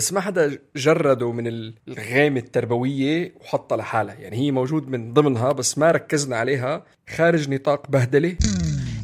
بس ما حدا جرده من الغامة التربوية وحطها لحالها. يعني هي موجود من ضمنها بس ما ركزنا عليها خارج نطاق بهدلة.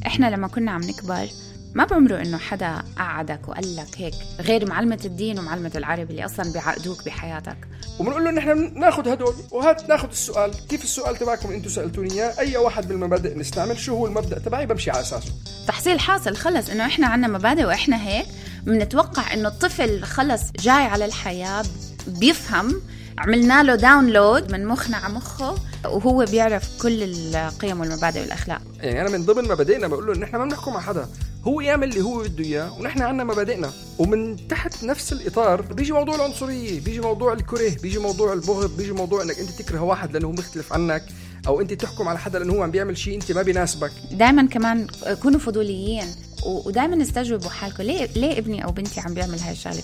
إحنا لما كنا عم نكبر ما بعمره إنه حدا قعدك وقال لك هيك غير معلمة الدين ومعلمة العربي اللي أصلا بيعقدوك بحياتك. وبنقول له نحن ناخذ هدول وهات ناخذ السؤال. كيف السؤال تبعكم أنتم سألتوني إياه؟ أي واحد بالمبادئ نستعمل؟ شو هو المبدأ تبعي؟ بمشي على أساسه. تحصيل حاصل خلص إنه إحنا عنا مبادئ وإحنا هيك. بنتوقع إنه الطفل خلص جاي على الحياة بيفهم. عملنا له داونلود من مخنا على مخه وهو بيعرف كل القيم والمبادئ والأخلاق. يعني أنا من ضمن مبادئنا بقول له إن إحنا ما بنحكم على حدا. هو يعمل اللي هو بده إياه ونحن عنا مبادئنا. ومن تحت نفس الإطار بيجي موضوع العنصرية بيجي موضوع الكره بيجي موضوع البغض بيجي موضوع إنك أنت تكره واحد لأنه هو مختلف عنك أو أنت تحكم على حدا لأنه هو عم بيعمل شيء أنت ما بيناسبك. دائما كمان كونوا فضوليين. ودائما استجوبوا حالكم ليه ليه ابني أو بنتي عم بيعمل هاي الشغلة؟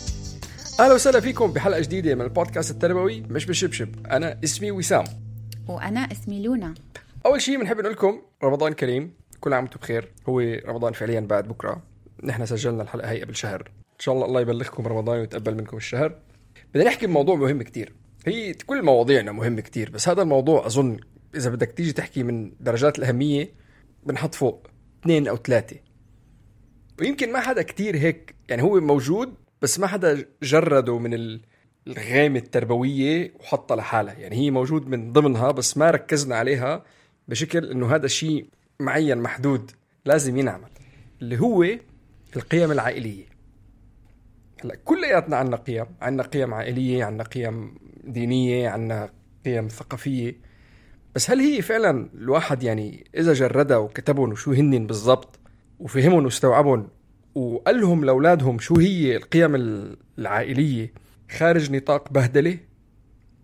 أهلا وسهلا فيكم بحلقة جديدة من البودكاست التربوي مش بشبشب. أنا اسمي وسام. وأنا اسمي لونا. أول شيء بنحب نقول لكم رمضان كريم كل عام وأنتم بخير. هو رمضان فعليا بعد بكرة. نحن سجلنا الحلقة هي قبل شهر. إن شاء الله الله يبلغكم رمضان ويتقبل منكم الشهر. بدنا نحكي بموضوع مهم كتير. هي كل مواضيعنا مهمة كتير بس هذا الموضوع أظن إذا بدك تيجي تحكي من درجات الأهمية بنحط فوق اثنين أو ثلاثة. ويمكن ما حدا كتير هيك يعني هو موجود بس ما حدا جرده من ال- الغامة التربوية وحطها لحالها. يعني هي موجود من ضمنها بس ما ركزنا عليها بشكل إنه هذا شيء معين محدود لازم ينعمل اللي هو القيم العائلية. هلأ كلياتنا عنا قيم عنا قيم عائلية عنا قيم دينية عنا قيم ثقافية. بس هل هي فعلا الواحد يعني إذا جردها وكتبهم وشو هن بالضبط وفهمهم واستوعبهم وقال لهم لأولادهم شو هي القيم العائلية خارج نطاق بهدلة؟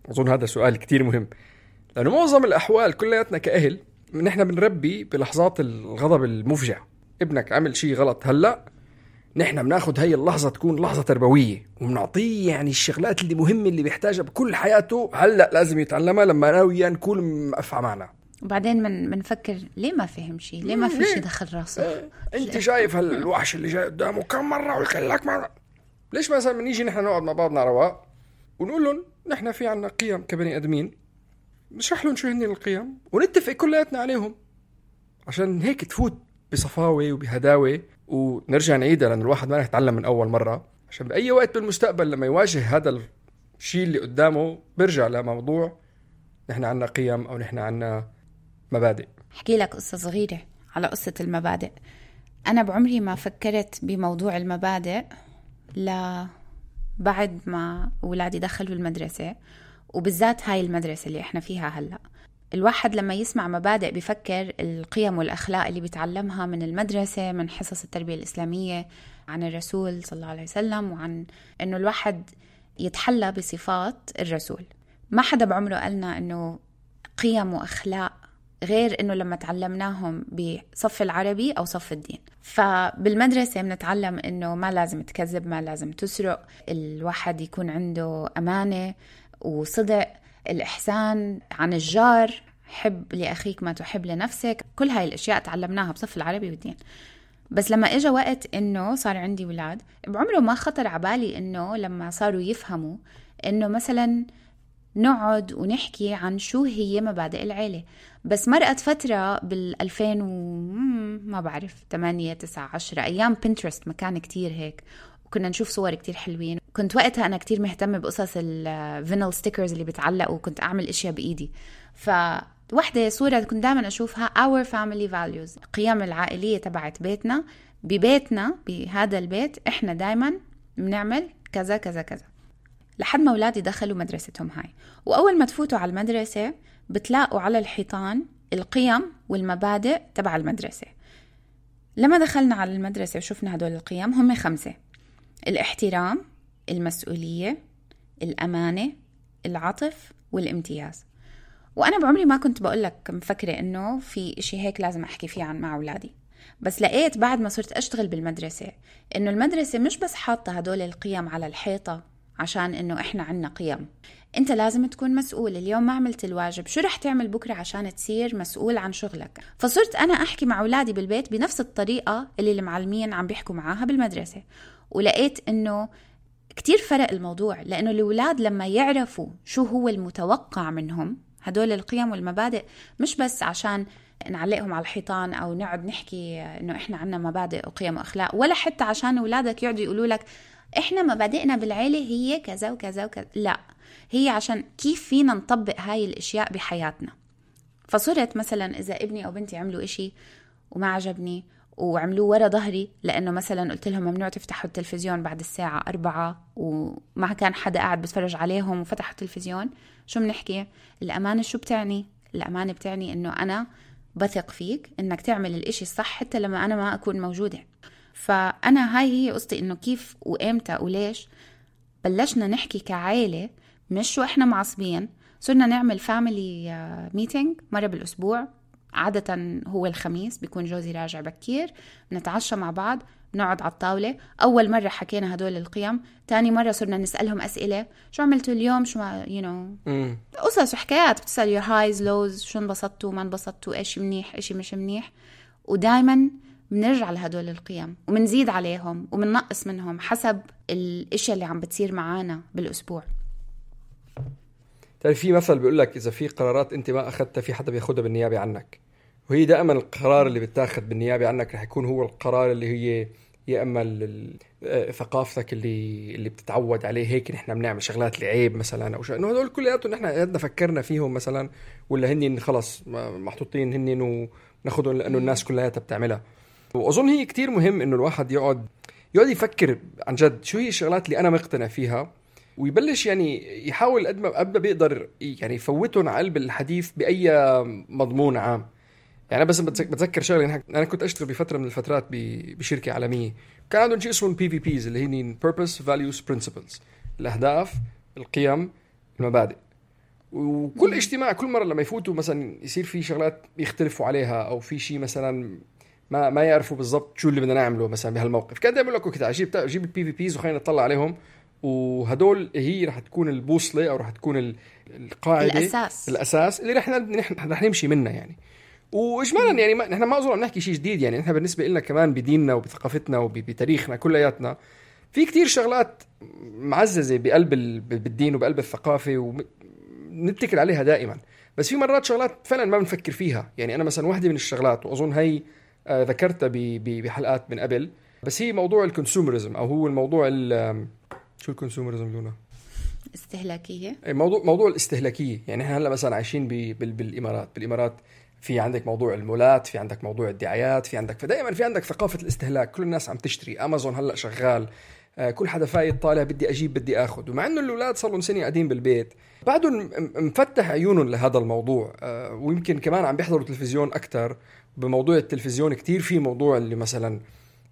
أظن هذا سؤال كتير مهم. لأنه معظم الأحوال كلياتنا كأهل نحن بنربي بلحظات الغضب المفجع. ابنك عمل شيء غلط هلأ نحن بناخد هاي اللحظة تكون لحظة تربوية وبنعطيه يعني الشغلات اللي مهمة اللي بيحتاجها بكل حياته. هلأ لازم يتعلمها لما أنا وياه نكون مقفع معنا وبعدين من بنفكر ليه ما فهم شيء ليه ما في شيء دخل راسه؟ انت شايف هالوحش اللي جاي قدامه كم مرة ويقول لك مرة؟ ليش مثلا بنيجي نحن نقعد مع بعضنا رواق ونقول لهم نحن في عنا قيم كبني آدمين نشرح لهم شو هن القيم ونتفق كلياتنا عليهم. عشان هيك تفوت بصفاوة وبهداوة ونرجع نعيدها لأن الواحد ما رح يتعلم من أول مرة. عشان بأي وقت بالمستقبل لما يواجه هذا الشيء اللي قدامه بيرجع لموضوع نحن عنا قيم أو نحن عنا مبادئ. أحكي لك قصة صغيرة على قصة المبادئ. أنا بعمري ما فكرت بموضوع المبادئ ل بعد ما أولادي دخلوا المدرسة وبالذات هاي المدرسة اللي إحنا فيها هلأ. الواحد لما يسمع مبادئ بفكر القيم والأخلاق اللي بيتعلمها من المدرسة من حصص التربية الإسلامية عن الرسول صلى الله عليه وسلم وعن أنه الواحد يتحلى بصفات الرسول. ما حدا بعمره قالنا أنه قيم وأخلاق غير إنه لما تعلمناهم بصف العربي أو صف الدين. فبالمدرسة بنتعلم إنه ما لازم تكذب ما لازم تسرق. الواحد يكون عنده أمانة وصدق. الإحسان عن الجار حب لأخيك ما تحب لنفسك. كل هاي الأشياء تعلمناها بصف العربي والدين. بس لما اجى وقت إنه صار عندي ولاد بعمره ما خطر على بالي إنه لما صاروا يفهموا إنه مثلا نقعد ونحكي عن شو هي مبادئ العيلة. بس مرقت فترة بال 2000 و مم، ما بعرف 8 9 10 أيام Pinterest مكان كتير هيك. وكنا نشوف صور كتير حلوين. كنت وقتها أنا كتير مهتمة بقصص ال vinyl stickers اللي بتعلق وكنت أعمل إشياء بإيدي. فوحدة صورة كنت دائما أشوفها our family values القيم العائلية تبعت بيتنا. ببيتنا بهذا البيت إحنا دائما بنعمل كذا كذا كذا. لحد ما أولادي دخلوا مدرستهم هاي. وأول ما تفوتوا على المدرسة بتلاقوا على الحيطان القيم والمبادئ تبع المدرسة. لما دخلنا على المدرسة وشفنا هدول القيم هم خمسة. الاحترام المسؤولية الأمانة العطف والامتياز. وأنا بعمري ما كنت بقول لك مفكرة إنه في إشي هيك لازم أحكي فيه عن مع أولادي. بس لقيت بعد ما صرت أشتغل بالمدرسة إنه المدرسة مش بس حاطة هدول القيم على الحيطة عشان إنه إحنا عنا قيم. أنت لازم تكون مسؤول. اليوم ما عملت الواجب شو رح تعمل بكرة عشان تصير مسؤول عن شغلك؟ فصرت أنا أحكي مع أولادي بالبيت بنفس الطريقة اللي المعلمين عم بيحكوا معاها بالمدرسة. ولقيت إنه كتير فرق الموضوع لأنه الأولاد لما يعرفوا شو هو المتوقع منهم هدول القيم والمبادئ مش بس عشان نعلقهم على الحيطان أو نقعد نحكي إنه إحنا عنا مبادئ وقيم وأخلاق ولا حتى عشان أولادك يقعدوا يقولوا لك إحنا مبادئنا بالعيلة هي كذا وكذا وكذا. لا هي عشان كيف فينا نطبق هاي الأشياء بحياتنا. فصرت مثلا إذا ابني أو بنتي عملوا إشي وما عجبني وعملوه ورا ظهري لأنه مثلا قلت لهم ممنوع تفتحوا التلفزيون بعد الساعة أربعة وما كان حدا قاعد بتفرج عليهم وفتحوا التلفزيون شو بنحكي؟ الأمانة شو بتعني؟ الأمانة بتعني إنه أنا بثق فيك إنك تعمل الإشي الصح حتى لما أنا ما أكون موجودة. فأنا هاي هي قصتي إنه كيف وامتى وليش بلشنا نحكي كعائله مش وإحنا معصبين. صرنا نعمل family meeting مرة بالأسبوع. عادة هو الخميس بيكون جوزي راجع بكير. بنتعشى مع بعض بنقعد على الطاولة. أول مرة حكينا هدول القيم. تاني مرة صرنا نسألهم أسئلة. شو عملتوا اليوم؟ شو know. مم. قصص وحكايات. بتسأل your highs lows. شو انبسطتوا؟ ما انبسطتوا؟ إيش منيح؟ إيش مش منيح؟ ودايما بنرجع لهدول القيم وبنزيد عليهم وبننقص منهم حسب الإشياء اللي عم بتصير معانا بالأسبوع. تعرف في مثل بيقول لك إذا في قرارات أنت ما أخذتها في حدا بياخذها بالنيابة عنك. وهي دائما القرار اللي بتاخذ بالنيابة عنك رح يكون هو القرار اللي هي يا إما آه، ثقافتك اللي اللي بتتعود عليه. هيك نحن بنعمل شغلات اللي عيب مثلا أو شيء إنه هدول كلياتهم نحن قدنا فكرنا فيهم مثلا ولا هن خلص محطوطين هن وناخذهم لأنه الناس كلياتها بتعملها. وأظن هي كتير مهم إنه الواحد يقعد يقعد يفكر عن جد شو هي الشغلات اللي أنا مقتنع فيها ويبلش يعني يحاول قد ما قد ما بيقدر يعني يفوتهم على قلب الحديث بأي مضمون عام. يعني بس بتذك- بتذكر شغلة يعني أنا كنت أشتغل بفترة من الفترات بشركة عالمية. كان عندهم شيء اسمه PVPs اللي هن purpose values principles. الأهداف القيم المبادئ. وكل اجتماع كل مرة لما يفوتوا مثلا يصير في شغلات يختلفوا عليها أو في شيء مثلا ما ما يعرفوا بالضبط شو اللي بدنا نعمله مثلا بهالموقف. كان دائما لك كده جيب جيب ال PVPs وخلينا نطلع عليهم. وهدول هي رح تكون البوصلة أو رح تكون ال- القاعدة. الأساس. الأساس اللي رح نحن رح نمشي منها يعني. واجمالا يعني ما نحن ما أظن عم نحكي شيء جديد يعني. نحن بالنسبة لنا كمان بديننا وبثقافتنا وبتاريخنا كلياتنا في كتير شغلات معززة بقلب ال- بالدين وبقلب الثقافة ونتكل عليها دائما. بس في مرات شغلات فعلا ما بنفكر فيها. يعني أنا مثلا واحدة من الشغلات وأظن هي ذكرتها ب- ب- بحلقات من قبل. بس هي موضوع الكونسومرزم أو هو الموضوع ال- شو الكونسومرزم لونا استهلاكيه إيه، موضوع موضوع الاستهلاكية. يعني إحنا هلأ مثلا عايشين ب- بال- بالإمارات. بالإمارات في عندك موضوع المولات في عندك موضوع الدعايات في عندك فدائما في عندك ثقافة الاستهلاك. كل الناس عم تشتري. أمازون هلأ شغال. آه، كل حدا فايت طالع بدي أجيب بدي آخذ. ومع إنه الأولاد صار لهم سنه قاعدين بالبيت بعدهم مفتح عيونهم لهذا الموضوع. آه، ويمكن كمان عم بيحضروا تلفزيون أكثر بموضوع التلفزيون كتير في موضوع اللي مثلا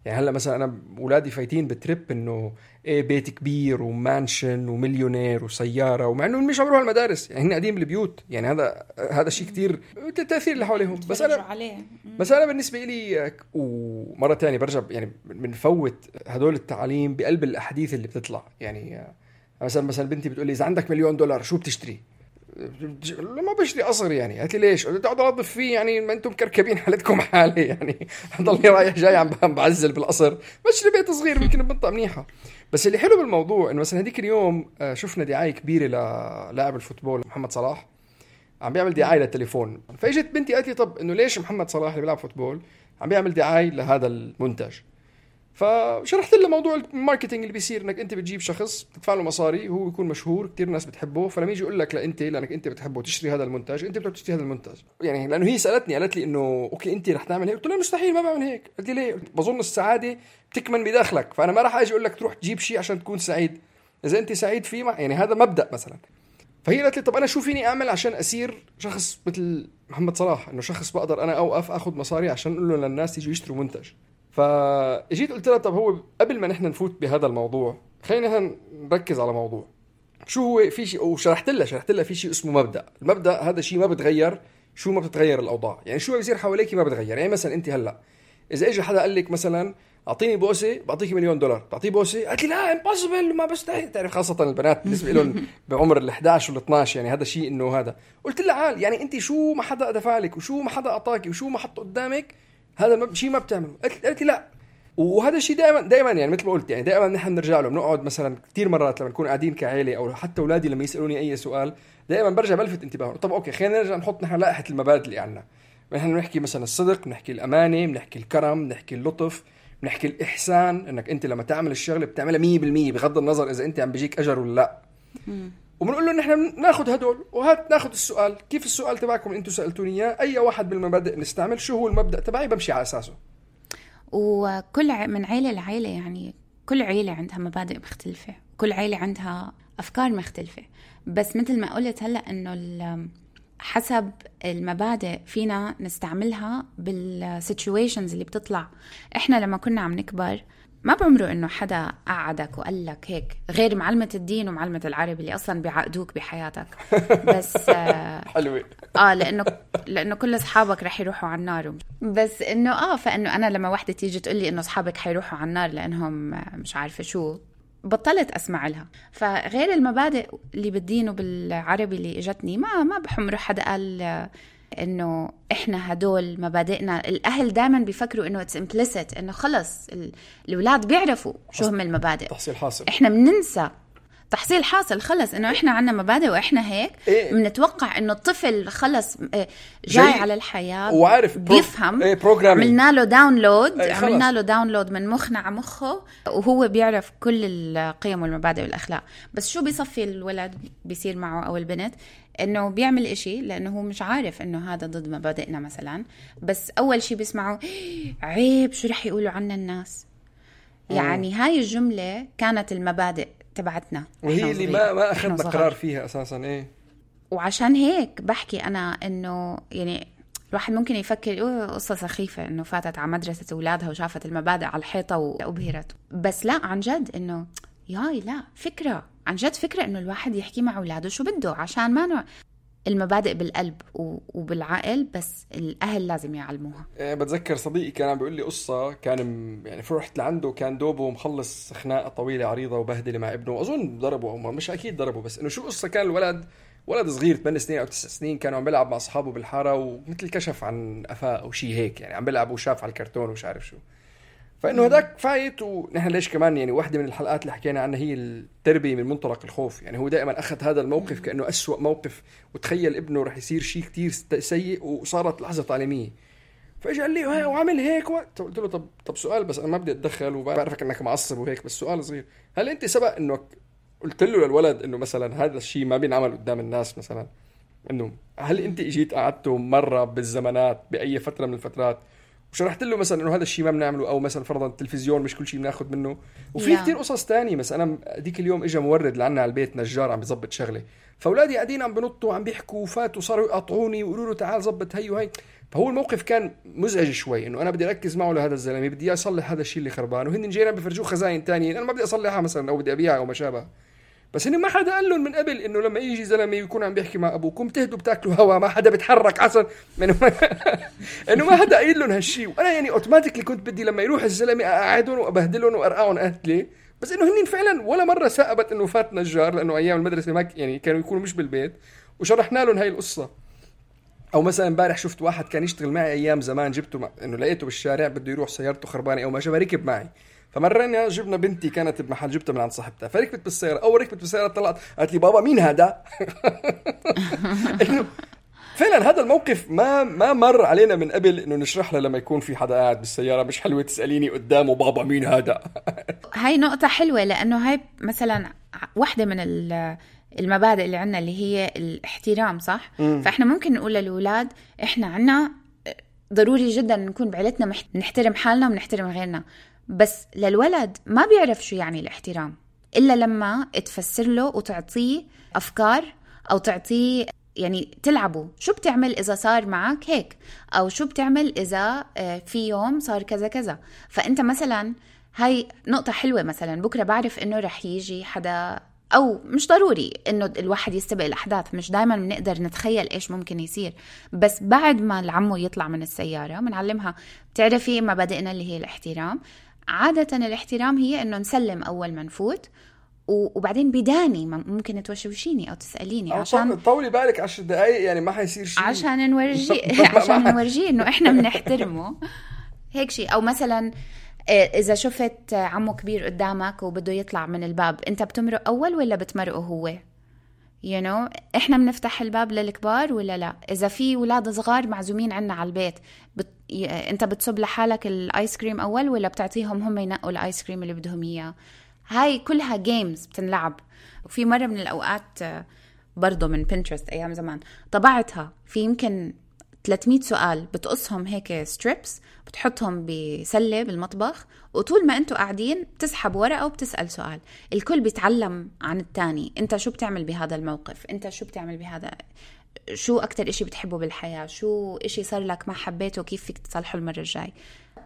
يعني هلأ مثلا أنا اولادي فايتين بترip إنه إيه بيت كبير ومانشن ومليونير وسيارة ومع إنه مش عم بيروحوا المدارس يعني هن قاعدين بالبيوت يعني هذا هذا شيء كتير التاثير اللي حواليهم. بس أنا عليه بس أنا بالنسبة لي ومرة تانية برجع يعني بنفوت هدول التعاليم بقلب الأحاديث اللي بتطلع. يعني مثلا مثلا بنتي بتقول لي إذا عندك مليون دولار شو بتشتري؟ ما بشتري قصر يعني. قالت لي ليش؟ قلت اقعد انظف فيه يعني ما أنتم مكركبين حالتكم حالي يعني. ضلني رايح جاي عم عم بعزل بالقصر. بشتري بيت صغير يمكن بمنطقه منيحة. بس اللي حلو بالموضوع إنه مثلا هذيك اليوم آه، شفنا دعاية كبيرة للاعب ال football محمد صلاح. عم بيعمل دعاية للتليفون. فإجت بنتي قالت لي طب إنه ليش محمد صلاح اللي بيلعب football عم بيعمل دعاية لهذا المنتج؟ فشرحت له موضوع ال marketing اللي بيصير إنك أنت بتجيب شخص بتدفع له مصاري هو بيكون مشهور كثير ناس بتحبه فلما يجي يقول لك لانت لأنك أنت بتحبه تشتري هذا المنتج أنت بدك تشتري هذا المنتج يعني لأنه هي سألتني قالت لي إنه okay أنت رح تعمل هيك؟ قلت لها مستحيل ما بعمل هيك. قالت لي ليه؟ بظن السعادة بتكمن بداخلك. فأنا ما راح أجي أقول لك تروح تجيب شيء عشان تكون سعيد. إذا أنت سعيد فيه يعني هذا مبدأ مثلا. فهي قالت لي طب أنا شو فيني أعمل عشان أصير شخص مثل محمد صلاح؟ إنه شخص بقدر أنا أوقف أخذ مصاري عشان أقول له للناس يجوا يشتروا منتج فاجيت قلت لها طب هو قبل ما نحن نفوت بهذا الموضوع خلينا نركز على موضوع. شو هو في شيء؟ وشرحت لها شرحت لها في شيء اسمه مبدأ. المبدأ هذا شيء ما بتغير شو ما بتتغير الأوضاع. يعني شو ما بيصير حواليك ما بتغير. يعني مثلا أنت هلأ إذا اجى حدا قال لك مثلا أعطيني بوسه بعطيك مليون دولار. بتعطيه بوسه قالت لي لا impossible ما بستحي تعرف خاصة البنات بالنسبة لهم بعمر ال 11 وال 12 يعني هذا شيء إنه هذا. قلت لها عال يعني أنت شو ما حدا دفع لك وشو ما حدا أعطاك وشو ما حط قدامك هذا شيء ما بتعمله. قالت لي لا. وهذا الشيء دائما دائما يعني مثل ما قلت يعني دائما نحن بنرجع له بنقعد مثلا كثير مرات لما نكون قاعدين كعائله أو حتى أولادي لما يسألوني أي سؤال دائما برجع بلفت انتباههم. طب okay خلينا نرجع نحط نحن لائحة المبادئ اللي عندنا. نحن بنحكي مثلا الصدق بنحكي الأمانة بنحكي الكرم بنحكي اللطف بنحكي الإحسان إنك أنت لما تعمل الشغلة بتعملها 100% بغض النظر إذا أنت عم بيجيك أجر ولا لا. وبنقول له نحن ناخذ هدول وهات ناخذ السؤال. كيف السؤال تبعكم أنتم سألتوني إياه؟ أي واحد بالمبادئ نستعمل؟ شو هو المبدأ تبعي؟ بمشي على أساسه. وكل من عيلة لعيلة يعني كل عيلة عندها مبادئ مختلفة كل عيلة عندها أفكار مختلفة. بس مثل ما قلت هلأ أنه حسب المبادئ فينا نستعملها بالسيتويشنز اللي بتطلع. إحنا لما كنا عم نكبر ما بعمره إنه حدا قعدك وقال لك هيك غير معلمة الدين ومعلمة العربي اللي أصلا بيعقدوك بحياتك. بس حلوة. آه لأنه لأنه كل أصحابك رح يروحوا على النار. بس إنه آه فإنه أنا لما وحدة تيجي تقول لي إنه أصحابك حيروحوا على النار لأنهم مش عارفة شو بطلت أسمع لها. فغير المبادئ اللي بالدين وبالعربي اللي إجتني ما ما بحمر حدا قال إنه إحنا هدول مبادئنا. الأهل دائما بيفكروا إنه it's implicit إنه خلص الأولاد بيعرفوا شو هم المبادئ. تحصيل حاصل. إحنا بننسى تحصيل حاصل. خلص إنه إحنا عندنا مبادئ وإحنا هيك إيه؟ بنتوقع إنه الطفل خلص آه، جاي على الحياة وعارف. بيفهم. إيه عملنا له download إيه عملنا له download من مخنا على مخه وهو بيعرف كل القيم والمبادئ والأخلاق. بس شو بيصفي الولد؟ بيصير معه أو البنت؟ إنه بيعمل إشي لأنه هو مش عارف إنه هذا ضد مبادئنا مثلا. بس أول شيء بيسمعه عيب شو رح يقولوا عنا الناس؟ يعني هاي الجملة كانت المبادئ. تبعتنا. وهي اللي ما ما أخذنا قرار فيها أساسا إيه؟ وعشان هيك بحكي أنا إنه يعني الواحد ممكن يفكر قصة سخيفة إنه فاتت على مدرسة أولادها وشافت المبادئ على الحيطة وابهرت بس لا عن جد إنه ياي لا فكرة عن جد فكرة إنه الواحد يحكي مع أولاده شو بده عشان ما نوع المبادئ بالقلب وبالعقل بس الأهل لازم يعلموها. إيه بتذكر صديقي كان بيقول لي قصة كان يعني فرحت لعنده كان دوبه مخلص خناقة طويلة عريضة وبهدلة مع ابنه. أظن ضربه أو مش أكيد ضربه بس إنه شو قصه كان الولد ولد صغير 8 سنين أو 9 سنين كانوا عم بيلعب مع أصحابه بالحارة ومثل كشف عن قفاه أو شيء هيك يعني عم بيلعب وشاف على الكرتون ومش عارف شو. فإنه هذاك فايت ونحن ليش كمان يعني واحدة من الحلقات اللي حكينا عنها هي التربية من منطلق الخوف. يعني هو دائما أخذ هذا الموقف كأنه أسوأ موقف وتخيل ابنه رح يصير شيء كتير سيء وصارت لحظة تعليمية. فاجى قال لي وعمل هيك؟ و... قلت له طب طب سؤال بس أنا ما بدي أتدخل وبعرفك إنك معصب وهيك بس سؤال صغير. هل أنت سبق انك قلت له للولد إنه مثلا هذا الشيء ما بينعمل قدام الناس مثلا؟ إنه هل أنت إجيت قعدته مرة بالزمانات بأي فترة من الفترات وشرحت له مثلا إنه هذا الشيء ما بنعمله أو مثلا فرضا التلفزيون مش كل شيء بناخذ منه. وفي yeah. كثير قصص تانية مثلا أنا ديك اليوم اجى مورد لعنا على البيت نجار عم بيظبط شغلة. فأولادي قاعدين عم بنطوا عم بيحكوا وفاتوا صاروا يقاطعوني ويقولوا له تعال ظبط هي وهي. فهو الموقف كان مزعج شوي إنه أنا بدي أركز معه لهذا الزلمة بدي اصلح هذا الشيء اللي خربان. وهن جايين بفرجوه خزاين ثانية أنا ما بدي أصلحها مثلا أو بدي أبيعها أو ما شابه. بس إنه ما حدا قال لهم من قبل إنه لما يجي زلمة يكون عم بيحكي مع أبوكم تهدوا بتاكلوا هوا ما حدا بيتحرك انه ما إنه ما حدا قايل لهم هالشيء وأنا يعني اوتوماتيكلي كنت بدي لما يروح الزلمة أقعدهم وأبهدلهم وأرقعهم قتله بس إنه هنين فعلا ولا مرة ثأبت إنه فات نجار لأنه أيام المدرسة ما يعني كانوا يكونوا مش بالبيت. وشرحنا لهم هاي القصة. أو مثلا امبارح شفت واحد كان يشتغل معي أيام زمان جبته. إنه لقيته بالشارع بده يروح سيارته خربانة أو ما شابه ركب معي. فمرينا جبنا بنتي كانت بمحل جبتها من عند صاحبتها فركبت بالسيارة أول ركبت بالسيارة طلعت قالت لي بابا مين هذا؟ فعلا هذا الموقف ما ما مر علينا من قبل إنه نشرح لها لما يكون في حدا قاعد بالسيارة مش حلوة تسأليني قدامه بابا مين هذا هاي نقطة حلوة لأنه هاي مثلا واحدة من ال- المبادئ اللي عنا اللي هي الاحترام صح؟ مم. فإحنا ممكن نقول للأولاد إحنا عنا ضروري جدا نكون بعيلتنا نحترم حالنا ونحترم غيرنا بس للولد ما بيعرف شو يعني الاحترام إلا لما تفسر له وتعطيه أفكار أو تعطيه يعني تلعبوا شو بتعمل إذا صار معك هيك؟ أو شو بتعمل إذا آه، في يوم صار كذا كذا. فأنت مثلا هاي نقطة حلوة مثلا بكرة بعرف إنه رح يجي حدا أو مش ضروري إنه الواحد يستبق الأحداث مش دايما بنقدر نتخيل إيش ممكن يصير. بس بعد ما العمو يطلع من السيارة بنعلمها بتعرفي مبادئنا اللي هي الاحترام. عادة الاحترام هي إنه نسلم أول ما نفوت وبعدين بداني ممكن توشوشيني أو تسأليني أو عشان طول- طولي بالك 10 دقائق يعني ما حيصير شيء عشان نورجي ما- ما- عشان نورجيه إنه إحنا بنحترمه. هيك شيء أو مثلا آه، إذا شفت عمو كبير قدامك وبده يطلع من الباب أنت بتمرق أول ولا بتمرقه هو؟ You know, إحنا بنفتح الباب للكبار ولا لا؟ إذا في أولاد صغار معزومين عنا على البيت بت... أنت بتصب لحالك ال ice cream أول ولا بتعطيهم هم ينقوا ال ice cream اللي بدهم إياه؟ هاي كلها games بتنلعب. وفي مرة من الأوقات آه، برضه من Pinterest أيام زمان طبعتها. في يمكن 300 سؤال. بتقصهم هيك strips بتحطهم بسلة بالمطبخ وطول ما أنتوا قاعدين بتسحب ورقة وبتسأل سؤال. الكل بيتعلم عن التاني. انت شو بتعمل بهذا الموقف؟ انت شو بتعمل بهذا؟ شو أكتر إشي بتحبه بالحياة؟ شو إشي صار لك ما حبيته؟ كيف فيك تصلحه المرة الجاي؟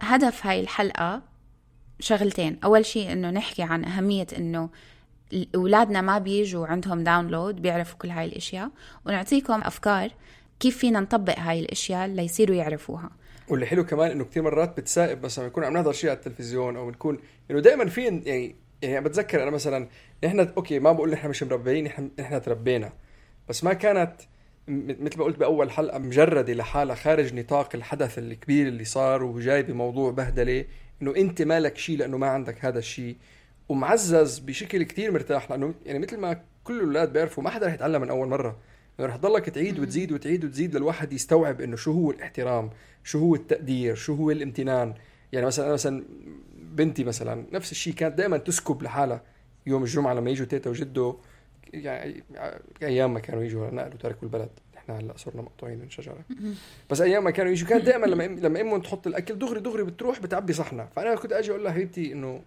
هدف هاي الحلقة شغلتين. أول شيء إنه نحكي عن أهمية إنه أولادنا ما بيجوا عندهم download بيعرفوا كل هاي الأشياء. ونعطيكم أفكار كيف فينا نطبق هاي الأشياء ليصيروا يعرفوها. واللي حلو كمان إنه كثير مرات بتصادف مثلا بنكون عم نحضر شيء على التلفزيون أو بنكون إنه دائما في يعني يعني بتذكر أنا مثلا نحن أوكي ما بقول نحن مش مربيين نحن نحن تربينا بس ما كانت مثل ما قلت بأول حلقة مجردة لحالها خارج نطاق الحدث الكبير اللي صار وجاي بموضوع بهدلة إنه أنت مالك شيء لأنه ما عندك هذا الشيء. ومعزز بشكل كتير مرتاح لأنه يعني مثل ما كل الأولاد بيعرفوا ما حدا رح يتعلم من أول مرة. رح تضلك تعيد وتزيد وتعيد وتزيد للواحد يستوعب إنه شو هو الاحترام شو هو التقدير شو هو الامتنان. يعني مثلا أنا مثلا بنتي مثلا نفس الشيء كانت دائما تسكب لحالها يوم الجمعة لما يجوا تيتا وجده يعني أيام ما كانوا يجوا نقلوا تركوا البلد. إحنا هلأ صرنا مقطوعين من شجرة. بس أيام ما كانوا يجوا كانت دائما لما لما أمهم تحط الأكل دغري دغري بتروح بتعبي صحنها فأنا كنت أجي أقول لها حبيبتي إنه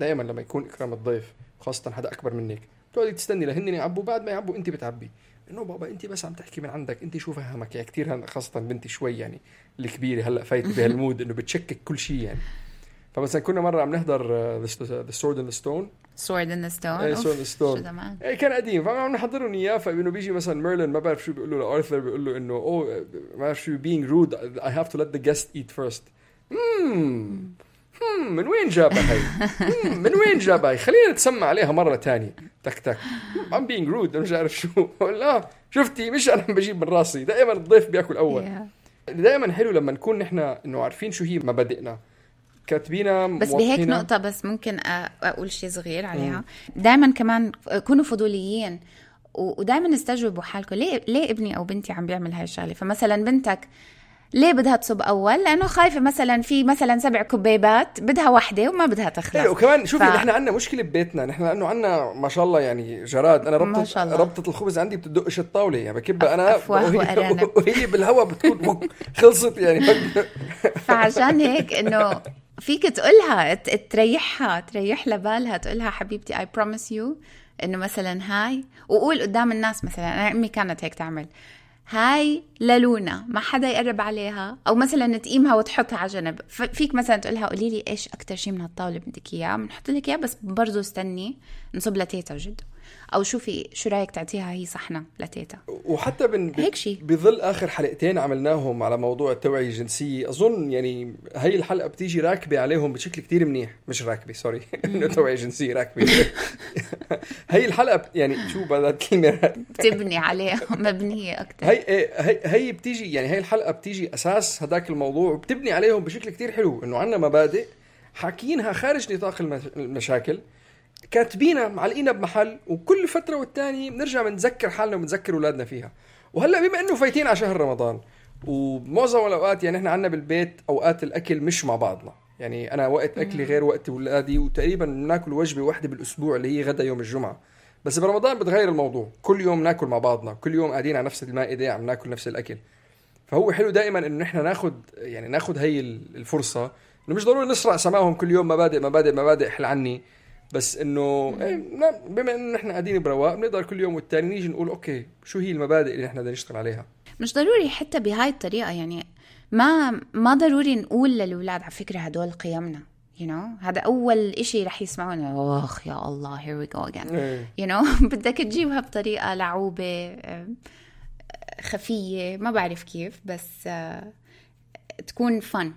دائما لما يكون إكرام الضيف خاصة حدا أكبر منك تقعدي تستني لهن يعبوا بعد ما يعبوا انت بتعبي. إنه بابا انت بس عم تحكي من عندك انت شو فهمك؟ يعني كثير خاصة بنتي شوي يعني الكبيرة هلأ فايتة بهال mood إنه بتشكك كل شيء يعني. فمثلا كنا مرة عم نحضر ذا سورد اند ستون in the stone. إيه Sword in the Stone إيه كان قديم. فعم نحضرهم إياه. فإنه بيجي مثلا ميرلين ما بعرف شو بيقول له لأرثر بيقول له انه oh ما بعرف شو being rude. I have to let the guest eat first. مم. مم. من وين جابها هي؟ مم. من وين جابها هي؟ خلينا نتسمع عليها مرة تانية. تك تك. I'm being rude مش عارف شو. لا شفتي مش أنا بجيب من راسي. دائما الضيف بيأكل أول. Yeah. دائما حلو لما نكون نحن إنه عارفين شو هي مبادئنا. كاتبينها بس بهيك. نقطة بس ممكن أقول شيء صغير عليها. دائما كمان كونوا فضوليين ودائما استجوبوا حالكم. ليه ليه ابني أو بنتي عم بيعمل هاي الشغلة؟ فمثلا بنتك ليه بدها تصب أول؟ لأنه خايفة مثلا في مثلا سبع كبيبات بدها وحده وما بدها تخلص. إيه وكمان شوفي ف- ف... نحن عندنا مشكلة ببيتنا نحن لأنه عندنا ما شاء الله يعني جراد. أنا ما ربطه شاء الله. ربطة الخبز عندي بتدقش الطاولة يعني بكبها أنا وهي, وأرانب. وهي بالهواء بتكون خلصت يعني. فعشان هيك إنه فيك تقولها تريحها تريح لها بالها تقولها حبيبتي I promise you إنه مثلا هاي. وقول قدام الناس مثلا أنا أمي كانت هيك تعمل. هاي للونا ما حدا يقرب عليها. أو مثلا تقيمها وتحطها على جنب. فيك مثلا تقولها قولي لي إيش أكثر شيء من هالطاولة بدك إياه؟ بنحط لك إياه بس برضه استني نصب لتيتا وجدو أو شوفي شو رأيك تعطيها هي صحنة لتيتا. وحتى بن هيك شي. بظل آخر حلقتين عملناهم على موضوع التوعية الجنسية. أظن يعني هي الحلقة بتيجي راكبة عليهم بشكل كتير منيح. مش راكبة سوري إنه توعية جنسية راكبة. هي الحلقة يعني شو بدها الكلمة؟ بتبني عليه مبنية أكثر هي هي هي بتيجي يعني هي الحلقة بتيجي أساس هذاك الموضوع وبتبني عليهم بشكل كتير حلو. إنه عندنا مبادئ حاكيينها خارج نطاق المش- المشاكل. كاتبينها معلقينها بمحل وكل فترة والتانية بنرجع بنذكر حالنا وبنذكر أولادنا فيها. وهلأ بما إنه فايتين على شهر رمضان ومعظم الأوقات يعني إحنا عندنا بالبيت أوقات الأكل مش مع بعضنا. يعني أنا وقت أكلي غير وقت اولادي وتقريبا بناكل وجبة واحدة بالأسبوع اللي هي غدا يوم الجمعة. بس برمضان بتغير الموضوع. كل يوم ناكل مع بعضنا. كل يوم قاعدين على نفس المائده عم ناكل نفس الأكل. فهو حلو دائما إنه نحن ناخذ يعني ناخذ هي الفرصة. إنه مش ضروري نسرع سماهم كل يوم مبادئ مبادئ مبادئ احل عني. بس إنه إيه، بما إنه نحن قاعدين برواق بنقدر كل يوم والتاني نيجي نقول أوكي شو هي المبادئ اللي نحن بدنا نشتغل عليها؟ مش ضروري حتى بهاي الطريقة يعني ما ما ضروري نقول للأولاد على فكرة هدول قيمنا you know هذا أول إشي رح يسمعونه أخ يا الله here we go again. إيه. you know بدك تجيبها بطريقة لعوبة آه، خفية ما بعرف كيف بس آه، تكون فن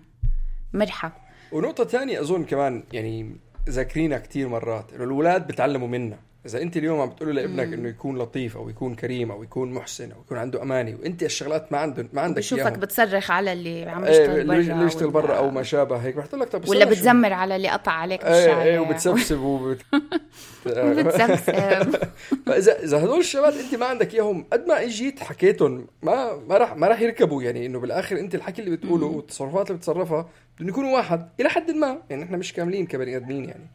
مرحة. ونقطة ثانية أظن كمان يعني ذاكرينها كتير مرات. إنه الأولاد بتعلموا منا. إذا أنت اليوم عم بتقول لابنك إنه يكون لطيف أو يكون كريم أو يكون محسن أو يكون عنده أمانة وأنت الشغلات ما عنده ما عندك بشوفك إياهم. بتصرخ على اللي عم إيه، يشتغل برا اللي يشتغل برا أو ما شابه هيك؟ رح تقول لك طب ولا. بتزمر على اللي قطع عليك بالشارع إيه إيه وبتسبسب وبت... وبتسبسب فاذا إذا هدول الشباب أنت ما عندك إياهم قد ما إجيت حكيتهم ما ما راح ما راح يركبوا يعني إنه بالآخر أنت الحكي اللي بتقوله والتصرفات اللي بتتصرفها بدهم يكونوا واحد إلى حد ما يعني إحنا مش كاملين كبني آدمين يعني.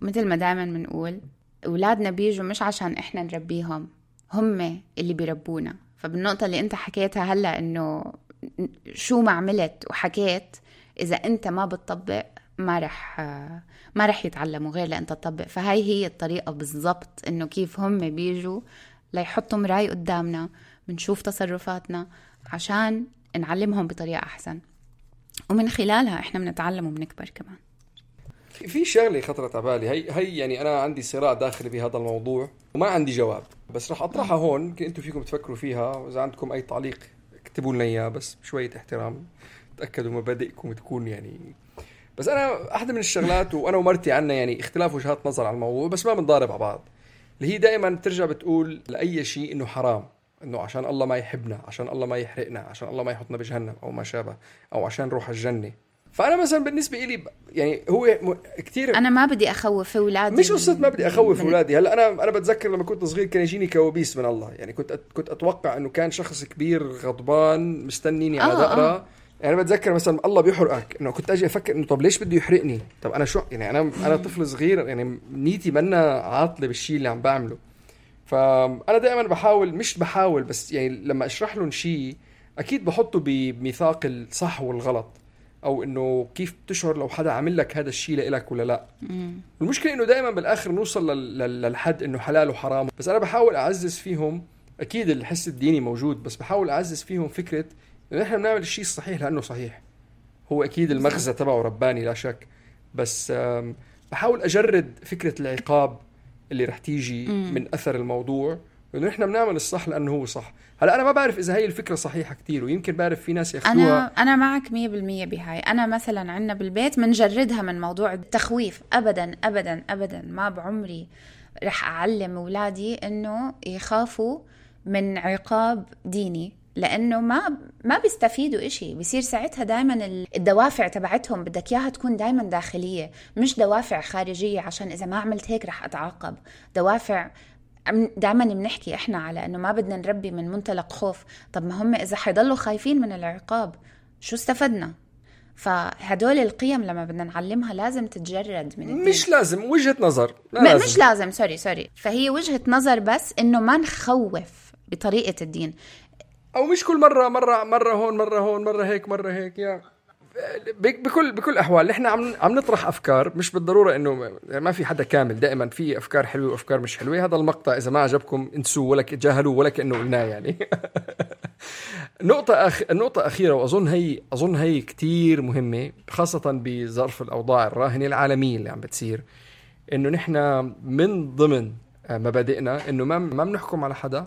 مثل ما دائما بنقول أولادنا بيجوا مش عشان إحنا نربيهم هم اللي بيربونا. فبالنقطة اللي أنت حكيتها هلأ إنه شو ما عملت وحكيت إذا أنت ما بتطبق ما رح ما رح يتعلموا غير لانت تطبق. فهاي هي الطريقة بالضبط إنه كيف هم بيجوا ليحطوا مراي قدامنا بنشوف تصرفاتنا عشان نعلمهم بطريقة أحسن. ومن خلالها إحنا بنتعلم وبنكبر كمان. في شغلة خطرت على بالي. هي هي يعني أنا عندي صراع داخلي بهذا الموضوع وما عندي جواب. بس رح أطرحها هون يمكن أنتم فيكم تفكروا فيها وإذا عندكم أي تعليق اكتبوا لنا إياه بس بشويه احترام. تأكدوا مبادئكم تكون يعني. بس أنا احدى من الشغلات وأنا ومرتي عنا يعني اختلاف وجهات نظر على الموضوع بس ما بنضارب على بعض. اللي هي دائما بترجع بتقول لأي شيء إنه حرام إنه عشان الله ما يحبنا عشان الله ما يحرقنا عشان الله ما يحطنا بجهنم أو ما شابه أو عشان نروح الجنة. فأنا مثلا بالنسبة لي يعني هو كثير أنا ما بدي أخوف أولادي مش قصة ما بدي أخوف من- أولادي. هلأ أنا أنا بتذكر لما كنت صغير كان يجيني كوابيس من الله. يعني كنت كنت أتوقع إنه كان شخص كبير غضبان مستنيني على آه، دقرة. آه. يعني أنا بتذكر مثلا الله بيحرقك إنه كنت أجي أفكر إنه طب ليش بده يحرقني؟ طب أنا شو يعني أنا أنا طفل صغير. يعني نيتي منا عاطلة بالشيء اللي عم بعمله. فأنا دائما بحاول مش بحاول بس يعني لما أشرح لهم شيء أكيد بحطه بميثاق الصح والغلط. أو إنه كيف بتشعر لو حدا عمل لك هذا الشيء لإلك ولا لأ. المشكلة إنه دائما بالآخر نوصل لل- لل- للحد إنه حلال وحرام. بس أنا بحاول أعزز فيهم. أكيد الحس الديني موجود بس بحاول أعزز فيهم فكرة إنه نحن بنعمل الشيء الصحيح لأنه صحيح. هو أكيد المغزى تبعه رباني لا شك. بس بحاول أجرد فكرة العقاب اللي رح تيجي من أثر الموضوع. إنه نحن بنعمل الصح لأنه هو صح. هلأ أنا ما بعرف إذا هي الفكرة صحيحة كتير ويمكن بعرف في ناس ياخذوها أنا أنا معك 100% بهاي. أنا مثلا عندنا بالبيت منجردها من موضوع التخويف. ابدا ابدا ابدا. ما بعمري رح أعلم أولادي إنه يخافوا من عقاب ديني لأنه ما ما بيستفيدوا إشي. بصير ساعتها دائما الدوافع تبعتهم بدك إياها تكون دائما داخلية. مش دوافع خارجية عشان إذا ما عملت هيك رح أتعاقب. دوافع دائما بنحكي إحنا على إنه ما بدنا نربي من منطلق خوف. طب ما هم إذا حيضلوا خايفين من العقاب شو استفدنا؟ فهدول القيم لما بدنا نعلمها لازم تتجرد من الدين. مش لازم وجهة نظر. لا م- لازم. مش لازم sorry sorry. فهي وجهة نظر بس إنه ما نخوف بطريقة الدين. أو مش كل مرة مرة مرة هون مرة هون مرة هيك مرة هيك يا. بكل بكل الاحوال نحن عم عم نطرح أفكار مش بالضرورة إنه ما في حدا كامل. دائما في أفكار حلوة وأفكار مش حلوة. هذا المقطع إذا ما عجبكم انسوه ولا تجاهلوه ولا كأنه قلناه يعني. نقطة أخ... النقطة أخيرة وأظن هي أظن هي كتير مهمة خاصة بظرف الأوضاع الراهنة العالمية اللي عم بتصير إنه نحن من ضمن مبادئنا إنه ما ما بنحكم على حدا.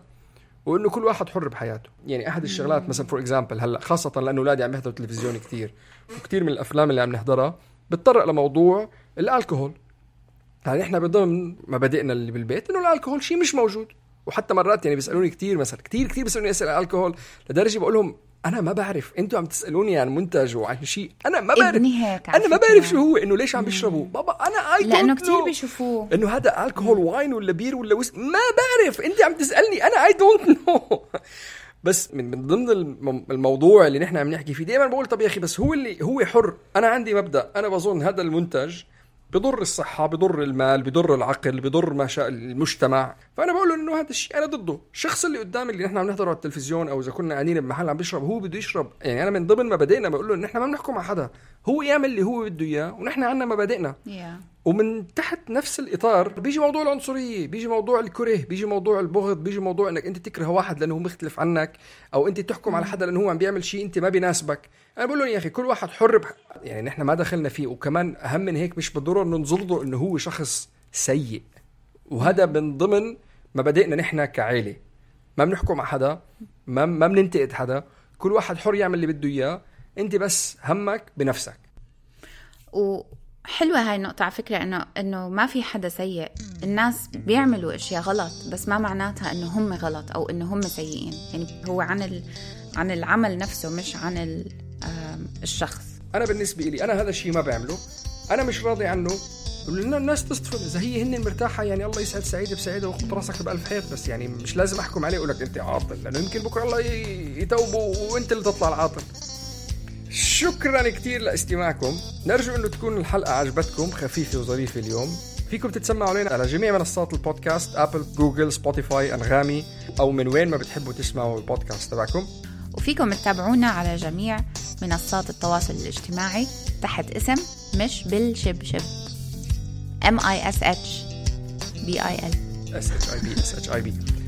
وإنه كل واحد حر بحياته. يعني أحد الشغلات مثلا for example هلأ خاصة لأنه اولادي عم يحضروا تلفزيون كثير وكثير من الأفلام اللي عم نحضرها بتطرق لموضوع الألكوهول. يعني إحنا بضمن مبادئنا اللي بالبيت إنه الألكوهول شيء مش موجود. وحتى مرات يعني بيسألوني كثير مثلا كثير كثير بيسألوني أسئلة عن الكحول لدرجة بقول لهم أنا ما بعرف. أنتوا عم تسألوني عن منتج وعن شيء. أنا ما بعرف. هيك أنا ما. بعرف شو هو إنه ليش عم بيشربوا بابا أنا اي لأنه كثير بيشوفوه. إنه هذا الكحول wine ولا beer ولا whis- ما بعرف. انت عم تسألني. أنا I don't know بس من من ضمن الم- الموضوع اللي نحن عم نحكي فيه دائما بقول طب يا أخي بس هو اللي هو حر. أنا عندي مبدأ. أنا بظن هذا المنتج بضر الصحة بضر المال بضر العقل بضر ما شاء المجتمع. فأنا بقول إنه هذا الشيء أنا ضده. الشخص اللي قدامي اللي نحن عم نحضره على التلفزيون أو إذا كنا قاعدين بمحل عم بيشرب هو بده يشرب. يعني أنا من ضمن مبادئنا بقول له إن نحن ما بنحكم على حدا. هو يعمل اللي هو بده إياه ونحن عنا مبادئنا. يا ومن تحت نفس الإطار بيجي موضوع العنصرية بيجي موضوع الكره بيجي موضوع البغض بيجي موضوع إنك أنت تكره واحد لأنه هو مختلف عنك أو أنت تحكم على حدا لأنه هو عم بيعمل شيء أنت ما بيناسبك. أنا بقول لهم يا أخي كل واحد حر بح... يعني نحن ما دخلنا فيه وكمان أهم من هيك مش بالضرورة إنه نظلمه إنه هو شخص سيء. وهذا من ضمن مبادئنا نحن كعائله ما بنحكم على حدا ما ما بننتقد حدا. كل واحد حر يعمل اللي بده إياه. أنت بس همك بنفسك. وحلوة هاي النقطة على فكرة إنه إنه ما في حدا سيء، الناس بيعملوا أشياء غلط بس ما معناتها إنه هم غلط أو إنه هم سيئين، يعني هو عن ال... عن العمل نفسه مش عن ال... الشخص. أنا بالنسبة لي أنا هذا الشيء ما بعمله. أنا مش راضي عنه. لأن الناس تصطفل إذا هي هن مرتاحة يعني الله يسعد سعيدة بسعيدة وتخت راسك بألف خير بس يعني مش لازم أحكم عليه أقول لك أنت عاطل. لأنه يمكن بكرة الله يتوبوا وأنت اللي تطلع العاطل. شكرا كثير لإستماعكم. نرجو إنه تكون الحلقة عجبتكم خفيفة وظريفة اليوم. فيكم تتسمعوا علينا على جميع منصات البودكاست Apple Google Spotify أنغامي أو من وين ما بتحبوا تسمعوا البودكاست تبعكم. وفيكم تتابعونا على جميع منصات التواصل الاجتماعي تحت اسم مش بالشبشب. M I S H B I L. S H I B S H I B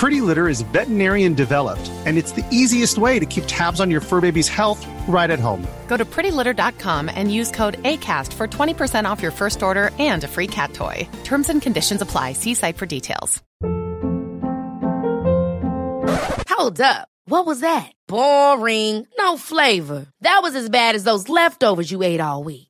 Pretty Litter is veterinarian developed, and it's the easiest way to keep tabs on your fur baby's health right at home. Go to prettylitter.com and use code ACAST for 20% off your first order and a free cat toy. Terms and conditions apply. See site for details. Hold up. What was that? Boring. No flavor. That was as bad as those leftovers you ate all week.